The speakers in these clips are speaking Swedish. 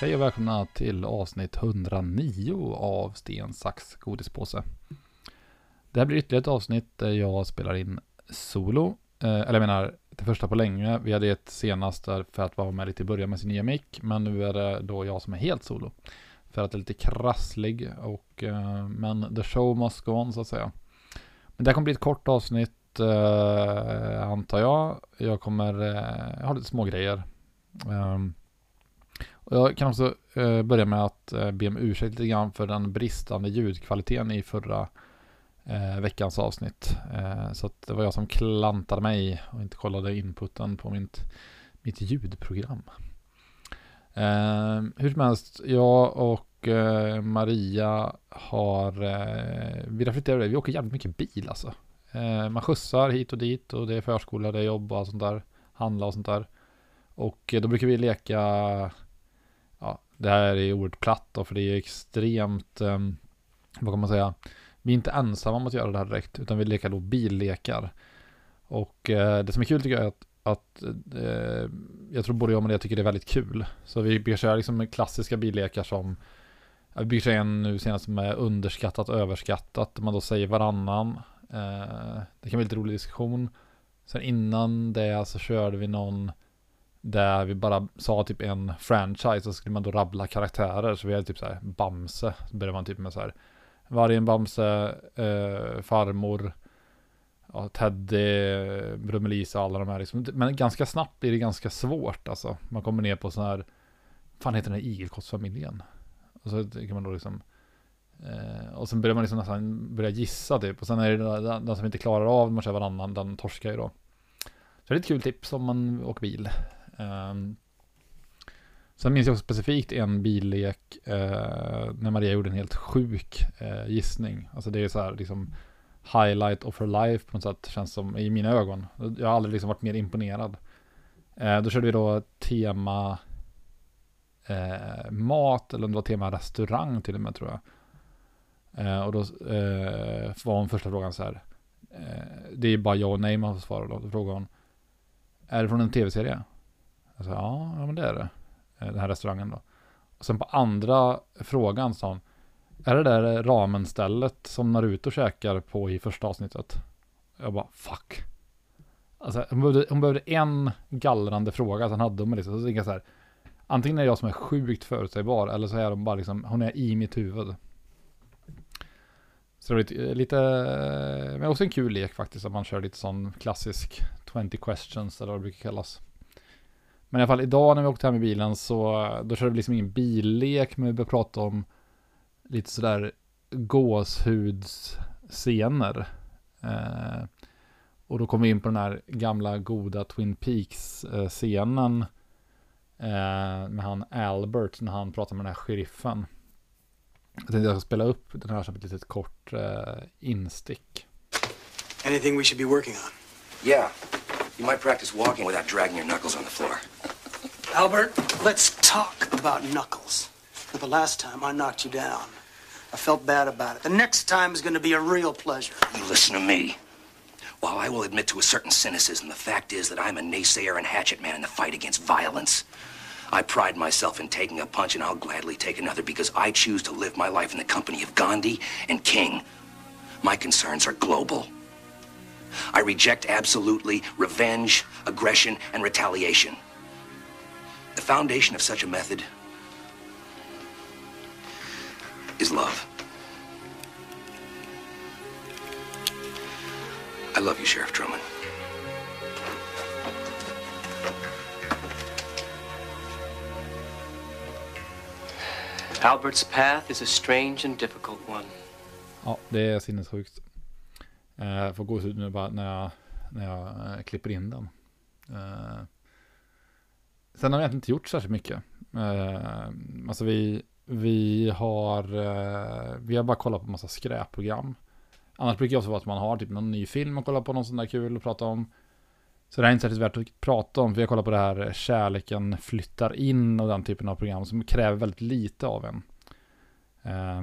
Hej och välkomna till avsnitt 109 av Sten, sax, godispåse. Det här blir ytterligare ett avsnitt där jag spelar in solo. Eh, eller jag menar, det första på länge. Vi hade ett senast där för att vara med lite i början med sin nya mick. Men nu är det då jag som är helt solo. För att det är lite krasslig och eh, men the show must go on så att säga. Men det här kommer bli ett kort avsnitt eh, antar jag. Jag kommer eh, ha lite små grejer. Um, och jag kan också eh, börja med att eh, be om ursäkt lite grann för den bristande ljudkvaliteten i förra eh, veckans avsnitt. Eh, så att det var jag som klantade mig och inte kollade inputen på mitt, mitt ljudprogram. Eh, hur som helst, jag och eh, Maria har, eh, vi reflekterar vi åker jävligt mycket bil alltså. Eh, man skjutsar hit och dit och det är förskola, det är jobb och sånt där, handla och sånt där. Och eh, då brukar vi leka ja, det här är oerhört platt då, för det är extremt, eh, vad kan man säga, vi är inte ensamma om att göra det här direkt, utan vi leker då billekar. Och eh, det som är kul tycker jag är att, att eh, jag tror både jag och Maria tycker det är väldigt kul. Så vi brukar köra liksom klassiska billekar som, vi brukar köra en nu senast som är underskattat och överskattat, man då säger varannan. Eh, det kan bli lite rolig diskussion. Sen innan det så körde vi någon där vi bara sa typ en franchise och så skulle man då rabbla karaktärer. Så vi hade typ så här Bamse. Så började man typ med så här Vargen, Bamse, eh, Farmor, ja, Teddy, Brummelisa och alla de här liksom. Men ganska snabbt blir det ganska svårt alltså. Man kommer ner på sån här, fan heter den här igelkottsfamiljen? Och så kan man då liksom eh, och sen börjar man liksom nästan börja gissa typ. Och sen är det den, den som inte klarar av, man kör varannan, den torskar ju då. Så det är ett kul tips om man åker bil. Um, sen minns jag också specifikt en billek eh, när Maria gjorde en helt sjuk eh, gissning. Alltså det är så här liksom highlight of her life på något sätt känns som i mina ögon. Jag har aldrig liksom varit mer imponerad. Eh, då körde vi då tema eh, mat eller om det var tema restaurang till och med tror jag. Eh, och då eh, var hon första frågan så här. det är bara ja och nej man får svara då. Då frågar hon. Är det från en tv-serie? Jag sa, ja, ja men det är det. Eh, den här restaurangen då. Och sen på andra frågan sa hon, är det där ramenstället som Naruto käkar på i första avsnittet? Jag bara, fuck. Alltså, hon behövde, hon behövde en gallrande fråga, sen hade hon liksom. Så jag så här, antingen är det jag som är sjukt förutsägbar, eller så är hon bara liksom, hon är i mitt huvud. Så det var lite, lite men också en kul lek faktiskt, att man kör lite sån klassisk 20 questions, eller vad det brukar kallas. Men i alla fall idag när vi åkte hem i bilen så då körde vi liksom ingen billek men vi började prata om lite sådär gåshudsscener. Eh, och då kom vi in på den här gamla goda Twin Peaks-scenen eh, med han Albert när han pratar med den här sheriffen. Jag tänkte jag ska spela upp den här som ett litet kort eh, instick. Anything we should be working on? Yeah. You might practice walking without dragging your knuckles on the floor. Albert, let's talk about Knuckles. The last time I knocked you down, I felt bad about it. The next time is going to be a real pleasure. You listen to me. While I will admit to a certain cynicism, the fact is that I'm a naysayer and hatchet man in the fight against violence. I pride myself in taking a punch, and I'll gladly take another because I choose to live my life in the company of Gandhi and King. My concerns are global. I reject absolutely revenge, aggression, and retaliation. The foundation of such a method is love. I love you, Sheriff Truman. Albert's path is a strange and difficult one. Ja, det är sinnessjukt. Eh, får gåshud nu bara när jag, när jag eh, klipper in den. Eh, sen har vi egentligen inte gjort särskilt mycket. Eh, alltså vi, vi har, eh, vi har bara kollat på massa skräpprogram. Annars brukar det också vara att man har typ någon ny film att kolla på, någon sån där kul att prata om. Så det här är inte särskilt värt att prata om, för jag kollar på det här Kärleken flyttar in och den typen av program som kräver väldigt lite av en. Eh,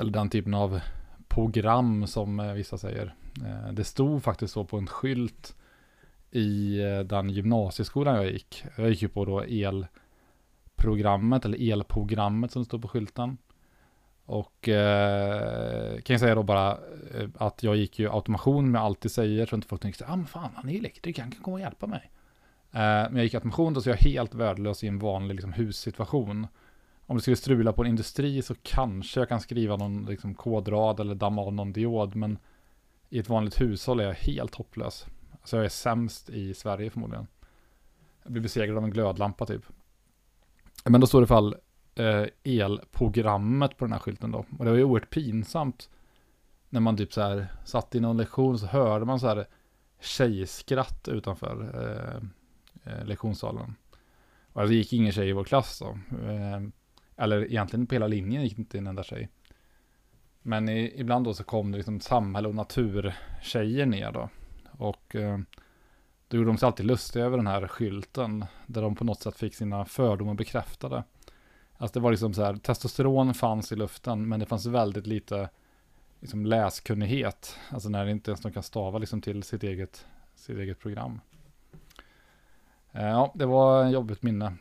eller den typen av program som eh, vissa säger. Eh, det stod faktiskt så på en skylt i eh, den gymnasieskolan jag gick. Jag gick ju på då elprogrammet, eller elprogrammet som står på skylten. Och eh, kan jag säga då bara eh, att jag gick ju automation med allt det säger, så inte folk tänkte, ah men fan, han är elektriker, han kan komma och hjälpa mig. Eh, men jag gick automation, då så jag är helt värdelös i en vanlig liksom, hussituation. Om det skulle strula på en industri så kanske jag kan skriva någon liksom, kodrad eller damma av någon diod, men i ett vanligt hushåll är jag helt hopplös. Alltså jag är sämst i Sverige förmodligen. Jag blir besegrad av en glödlampa typ. Men då står det i fall eh, elprogrammet på den här skylten då. Och det var ju oerhört pinsamt. När man typ så här satt i någon lektion så hörde man så här tjejskratt utanför eh, eh lektionssalen. Och alltså, det gick ingen tjej i vår klass då. Eh, eller egentligen på hela linjen gick det inte en enda tjej. Men i, ibland då så kom det liksom samhälle och naturtjejer ner då. Och eh, då gjorde de sig alltid lustiga över den här skylten. Där de på något sätt fick sina fördomar bekräftade. Alltså det var liksom så här, testosteron fanns i luften, men det fanns väldigt lite liksom läskunnighet. Alltså när inte ens de kan stava liksom till sitt eget, sitt eget program. Eh, ja, det var ett jobbigt minne.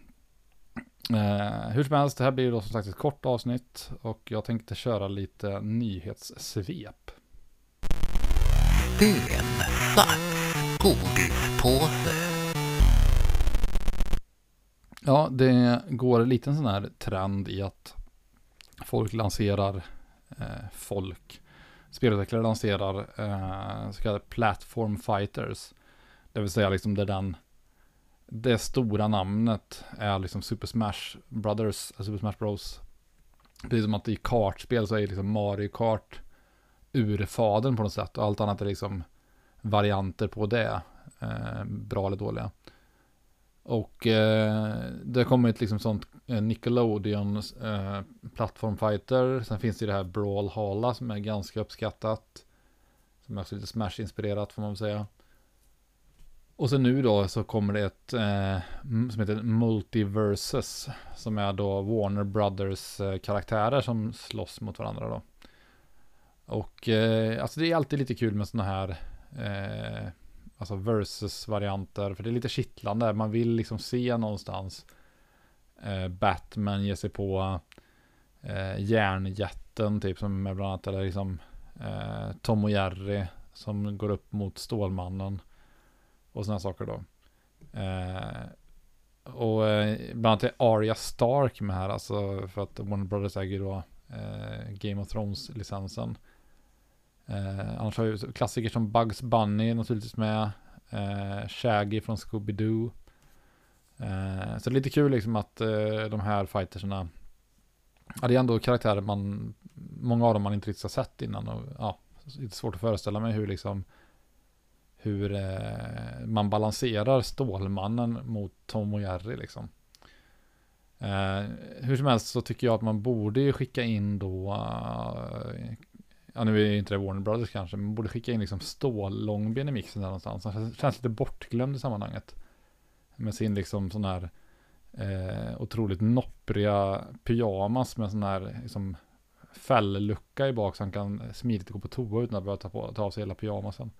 Eh, hur som helst, det här blir då som sagt ett kort avsnitt och jag tänkte köra lite nyhetssvep. Bensnack, godispåse. Ja, det går en liten sån här trend i att folk lanserar, eh, folk, spelutvecklare lanserar eh, så kallade platform fighters. Det vill säga liksom där den, det stora namnet är liksom Super Smash Brothers, eh, Super Smash Bros. Precis som att i kartspel så är liksom Mario Kart urfadern på något sätt och allt annat är liksom varianter på det, eh, bra eller dåliga. Och eh, det har kommit liksom sånt eh, Nickelodeon eh, plattformfighter. Sen finns det det här Brawl Hala som är ganska uppskattat. Som är också lite Smash-inspirerat får man väl säga. Och sen nu då så kommer det ett eh, som heter Multiverses Som är då Warner Brothers eh, karaktärer som slåss mot varandra då. Och eh, alltså det är alltid lite kul med sådana här eh, alltså versus-varianter. För det är lite kittlande. Man vill liksom se någonstans eh, Batman ge sig på eh, järnjätten typ som är bland annat eller liksom eh, Tom och Jerry som går upp mot Stålmannen och sådana saker då. Eh, och eh, bland annat är Arya Stark med här alltså för att Warner Brothers äger då eh, Game of Thrones-licensen. Eh, annars har vi klassiker som Bugs Bunny naturligtvis med. Eh, Shaggy från Scooby-Doo. Eh, så det är lite kul liksom att eh, de här fightersarna. Ja, det är ändå karaktärer man, många av dem man inte riktigt har sett innan. Och, ja, lite svårt att föreställa mig hur liksom hur eh, man balanserar Stålmannen mot Tom och Jerry liksom. Eh, hur som helst så tycker jag att man borde skicka in då uh, ja nu är inte det Warner Brothers kanske, men man borde skicka in liksom Stål-Långben i mixen där någonstans. Han känns lite bortglömd i sammanhanget. Med sin liksom sån här eh, otroligt noppriga pyjamas med sån här liksom fälllucka i bak så han kan smidigt gå på toa utan att behöva ta, på, ta av sig hela pyjamasen.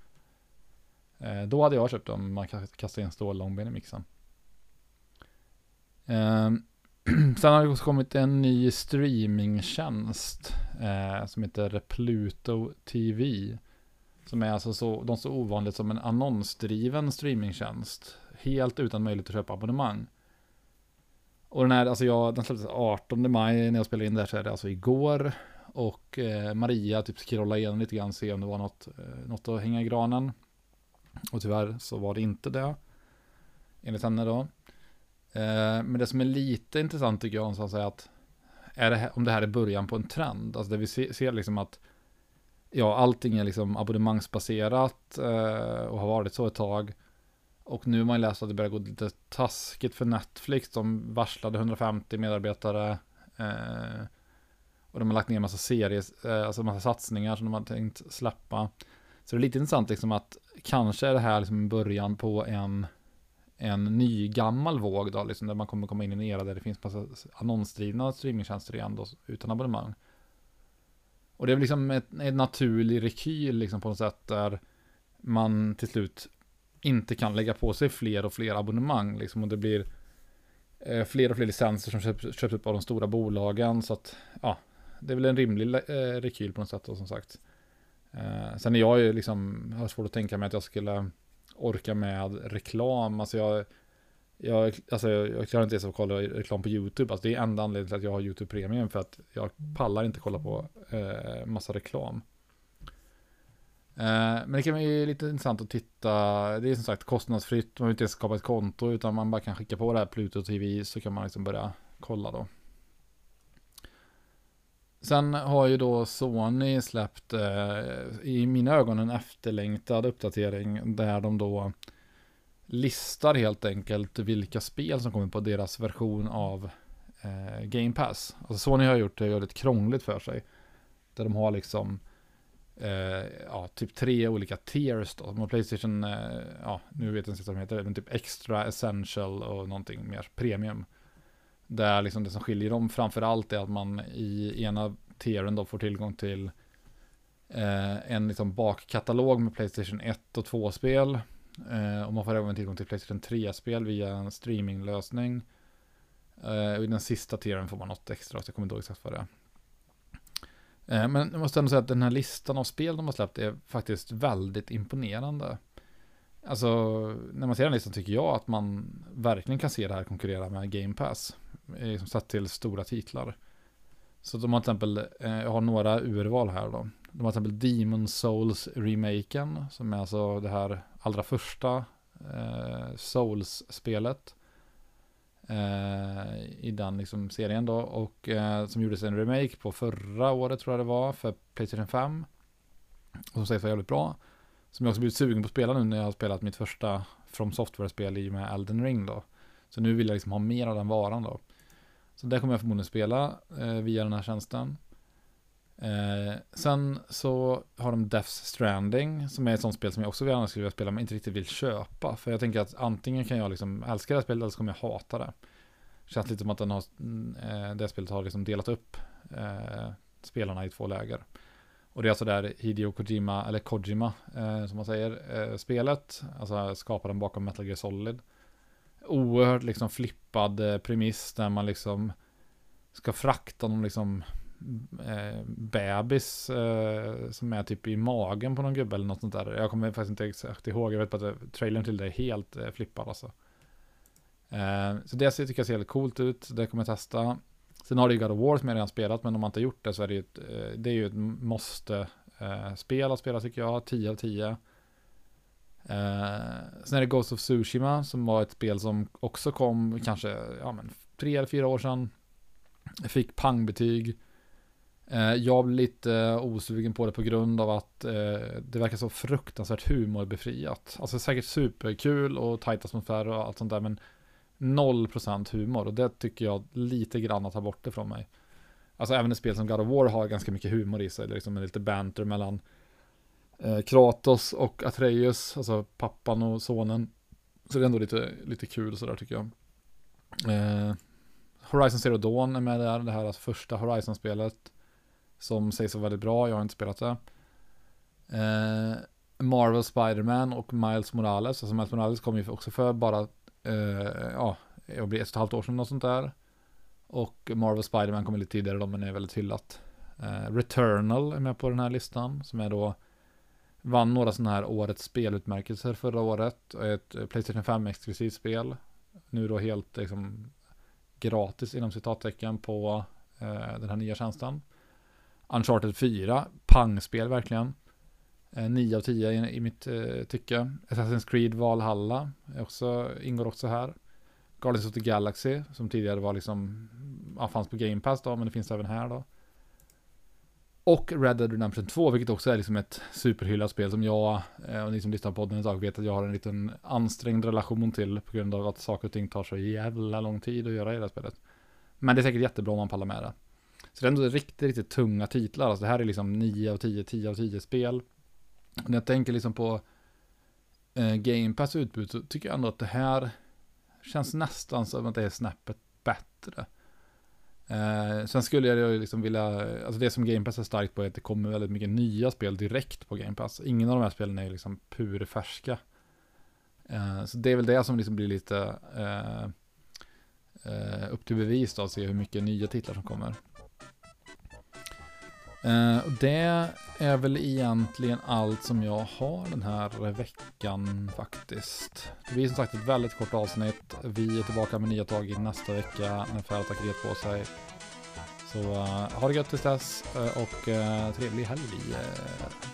Eh, då hade jag köpt dem, man kastar in stål långben i mixen. Eh, Sen har det också kommit en ny streamingtjänst eh, som heter Pluto TV. Som är alltså så, de så ovanligt som en annonsdriven streamingtjänst. Helt utan möjlighet att köpa abonnemang. Och den här, alltså jag, den släpptes 18 maj när jag spelade in det här så är det alltså igår. Och eh, Maria typ scrollade igenom lite grann, se om det var något, eh, något att hänga i granen. Och tyvärr så var det inte det. Enligt henne då. Eh, men det som är lite intressant tycker jag någonstans är att är det här, om det här är början på en trend, alltså där vi ser, ser liksom att ja, allting är liksom abonnemangsbaserat eh, och har varit så ett tag. Och nu har man läst att det börjar gå lite taskigt för Netflix. De varslade 150 medarbetare. Eh, och de har lagt ner en massa serier, eh, alltså en massa satsningar som de har tänkt släppa. Så det är lite intressant liksom att kanske är det här liksom början på en, en ny gammal våg då, liksom där man kommer komma in i en era där det finns massa annonsdrivna streamingtjänster igen då, utan abonnemang. Och det är liksom ett, ett naturlig rekyl liksom på något sätt där man till slut inte kan lägga på sig fler och fler abonnemang liksom och det blir eh, fler och fler licenser som köps, köps upp av de stora bolagen så att ja, det är väl en rimlig eh, rekyl på något sätt då, som sagt. Eh, sen är jag ju liksom, har svårt att tänka mig att jag skulle orka med reklam. Alltså jag, jag, alltså jag klarar inte ens att kolla reklam på YouTube. Alltså det är enda anledningen till att jag har YouTube Premium för att jag pallar inte kolla på eh, massa reklam. Eh, men det kan vara lite intressant att titta. Det är som sagt kostnadsfritt. Man behöver inte ens skapa ett konto utan man bara kan skicka på det här Pluto TV så kan man liksom börja kolla då. Sen har ju då Sony släppt eh, i mina ögon en efterlängtad uppdatering där de då listar helt enkelt vilka spel som kommer på deras version av eh, Game Pass. Alltså Sony har gjort det väldigt krångligt för sig. Där de har liksom eh, ja, typ tre olika tiers då. De har Playstation, eh, ja, nu vet jag inte vad de heter, men typ extra, essential och någonting mer premium. Där liksom det som skiljer dem framför allt är att man i ena tieren då får tillgång till eh, en liksom bakkatalog med Playstation 1 och 2-spel. Eh, och man får även tillgång till Playstation 3-spel via en streaminglösning. Eh, och i den sista tieren får man något extra, så jag kommer inte ihåg exakt vad det är. Eh, men jag måste ändå säga att den här listan av spel de har släppt är faktiskt väldigt imponerande. Alltså, när man ser den listan tycker jag att man verkligen kan se det här konkurrera med Game Pass. Liksom satt till stora titlar. Så de har till exempel, eh, jag har några urval här då. De har till exempel Demon Souls remaken, som är alltså det här allra första eh, Souls-spelet. Eh, I den liksom serien då, och eh, som gjordes en remake på förra året tror jag det var, för Playstation 5. Och som sägs vara jävligt bra. Som jag också blivit sugen på att spela nu när jag har spelat mitt första From Software-spel i och med Elden Ring då. Så nu vill jag liksom ha mer av den varan då. Så där kommer jag förmodligen spela eh, via den här tjänsten. Eh, sen så har de Death Stranding som är ett sånt spel som jag också gärna skulle vilja spela men inte riktigt vill köpa. För jag tänker att antingen kan jag liksom älska det här spelet eller så kommer jag hata det. Det känns lite som att den har, eh, det spelet har liksom delat upp eh, spelarna i två läger. Och det är alltså där Hideo Kojima, eller Kojima eh, som man säger, eh, spelet. Alltså skaparen bakom Metal Gear Solid oerhört liksom flippad eh, premiss där man liksom ska frakta någon liksom eh, bebis eh, som är typ i magen på någon gubbe eller något sånt där. Jag kommer faktiskt inte exakt ihåg, jag vet bara att trailern till det är helt eh, flippad alltså. Eh, så det tycker jag ser helt coolt ut, det kommer jag testa. Sen har det ju God of War som jag redan spelat, men om man inte har gjort det så är det ju ett, eh, det är ju ett måste eh, spel att spela tycker jag, 10 av 10. Eh, sen är det Ghost of Tsushima som var ett spel som också kom kanske ja, men, tre eller fyra år sedan. Jag Fick pangbetyg. Eh, jag blev lite osugen på det på grund av att eh, det verkar så fruktansvärt humorbefriat. Alltså säkert superkul och tajt atmosfär och allt sånt där men 0% humor och det tycker jag lite grann att ta bort det från mig. Alltså även ett spel som God of War har ganska mycket humor i sig, det är liksom lite banter mellan eh, Kratos och Atreus, alltså pappan och sonen. Så det är ändå lite, lite kul sådär tycker jag. Eh, Horizon Zero Dawn är med där, det här alltså första Horizon-spelet. Som sägs vara väldigt bra, jag har inte spelat det. Eh, Marvel Spiderman och Miles Morales, alltså Miles Morales kom ju också för bara, eh, ja, jag blir ett och ett halvt år sedan och sånt där. Och Marvel Spiderman kommer lite tidigare då, men är väldigt hyllat. Eh, Returnal är med på den här listan, som är då Vann några sådana här årets spelutmärkelser förra året. Ett eh, Playstation 5 exklusivt spel. Nu då helt liksom gratis inom citattecken på eh, den här nya tjänsten. Uncharted 4, pangspel verkligen. Eh, 9 av 10 i, i mitt eh, tycke. Assassin's Creed Valhalla också, ingår också här. Guardians of the Galaxy, som tidigare var liksom, ja, fanns på Game Pass då, men det finns även här då. Och Red Dead Redemption 2, vilket också är liksom ett superhyllat spel som jag, eh, och ni som lyssnar på podden idag vet att jag har en liten ansträngd relation till på grund av att saker och ting tar så jävla lång tid att göra i det här spelet. Men det är säkert jättebra om man pallar med det. Så det är ändå riktigt, riktigt tunga titlar. Alltså det här är liksom 9 av 10, 10 av 10 spel. När jag tänker liksom på eh, Game Pass utbud så tycker jag ändå att det här känns nästan som att det är snäppet bättre. Eh, sen skulle jag ju liksom vilja, alltså det som Game Pass är starkt på är att det kommer väldigt mycket nya spel direkt på Game Pass. Ingen av de här spelen är liksom purfärska. Eh, så det är väl det som liksom blir lite eh, eh, upp till bevis då, att se hur mycket nya titlar som kommer. Eh, det är väl egentligen allt som jag har den här veckan faktiskt. Det blir som sagt ett väldigt kort avsnitt. Vi är tillbaka med nya tag i nästa vecka när Färattackeriet på sig. Så uh, ha det gött tills dess uh, och uh, trevlig helg. Uh,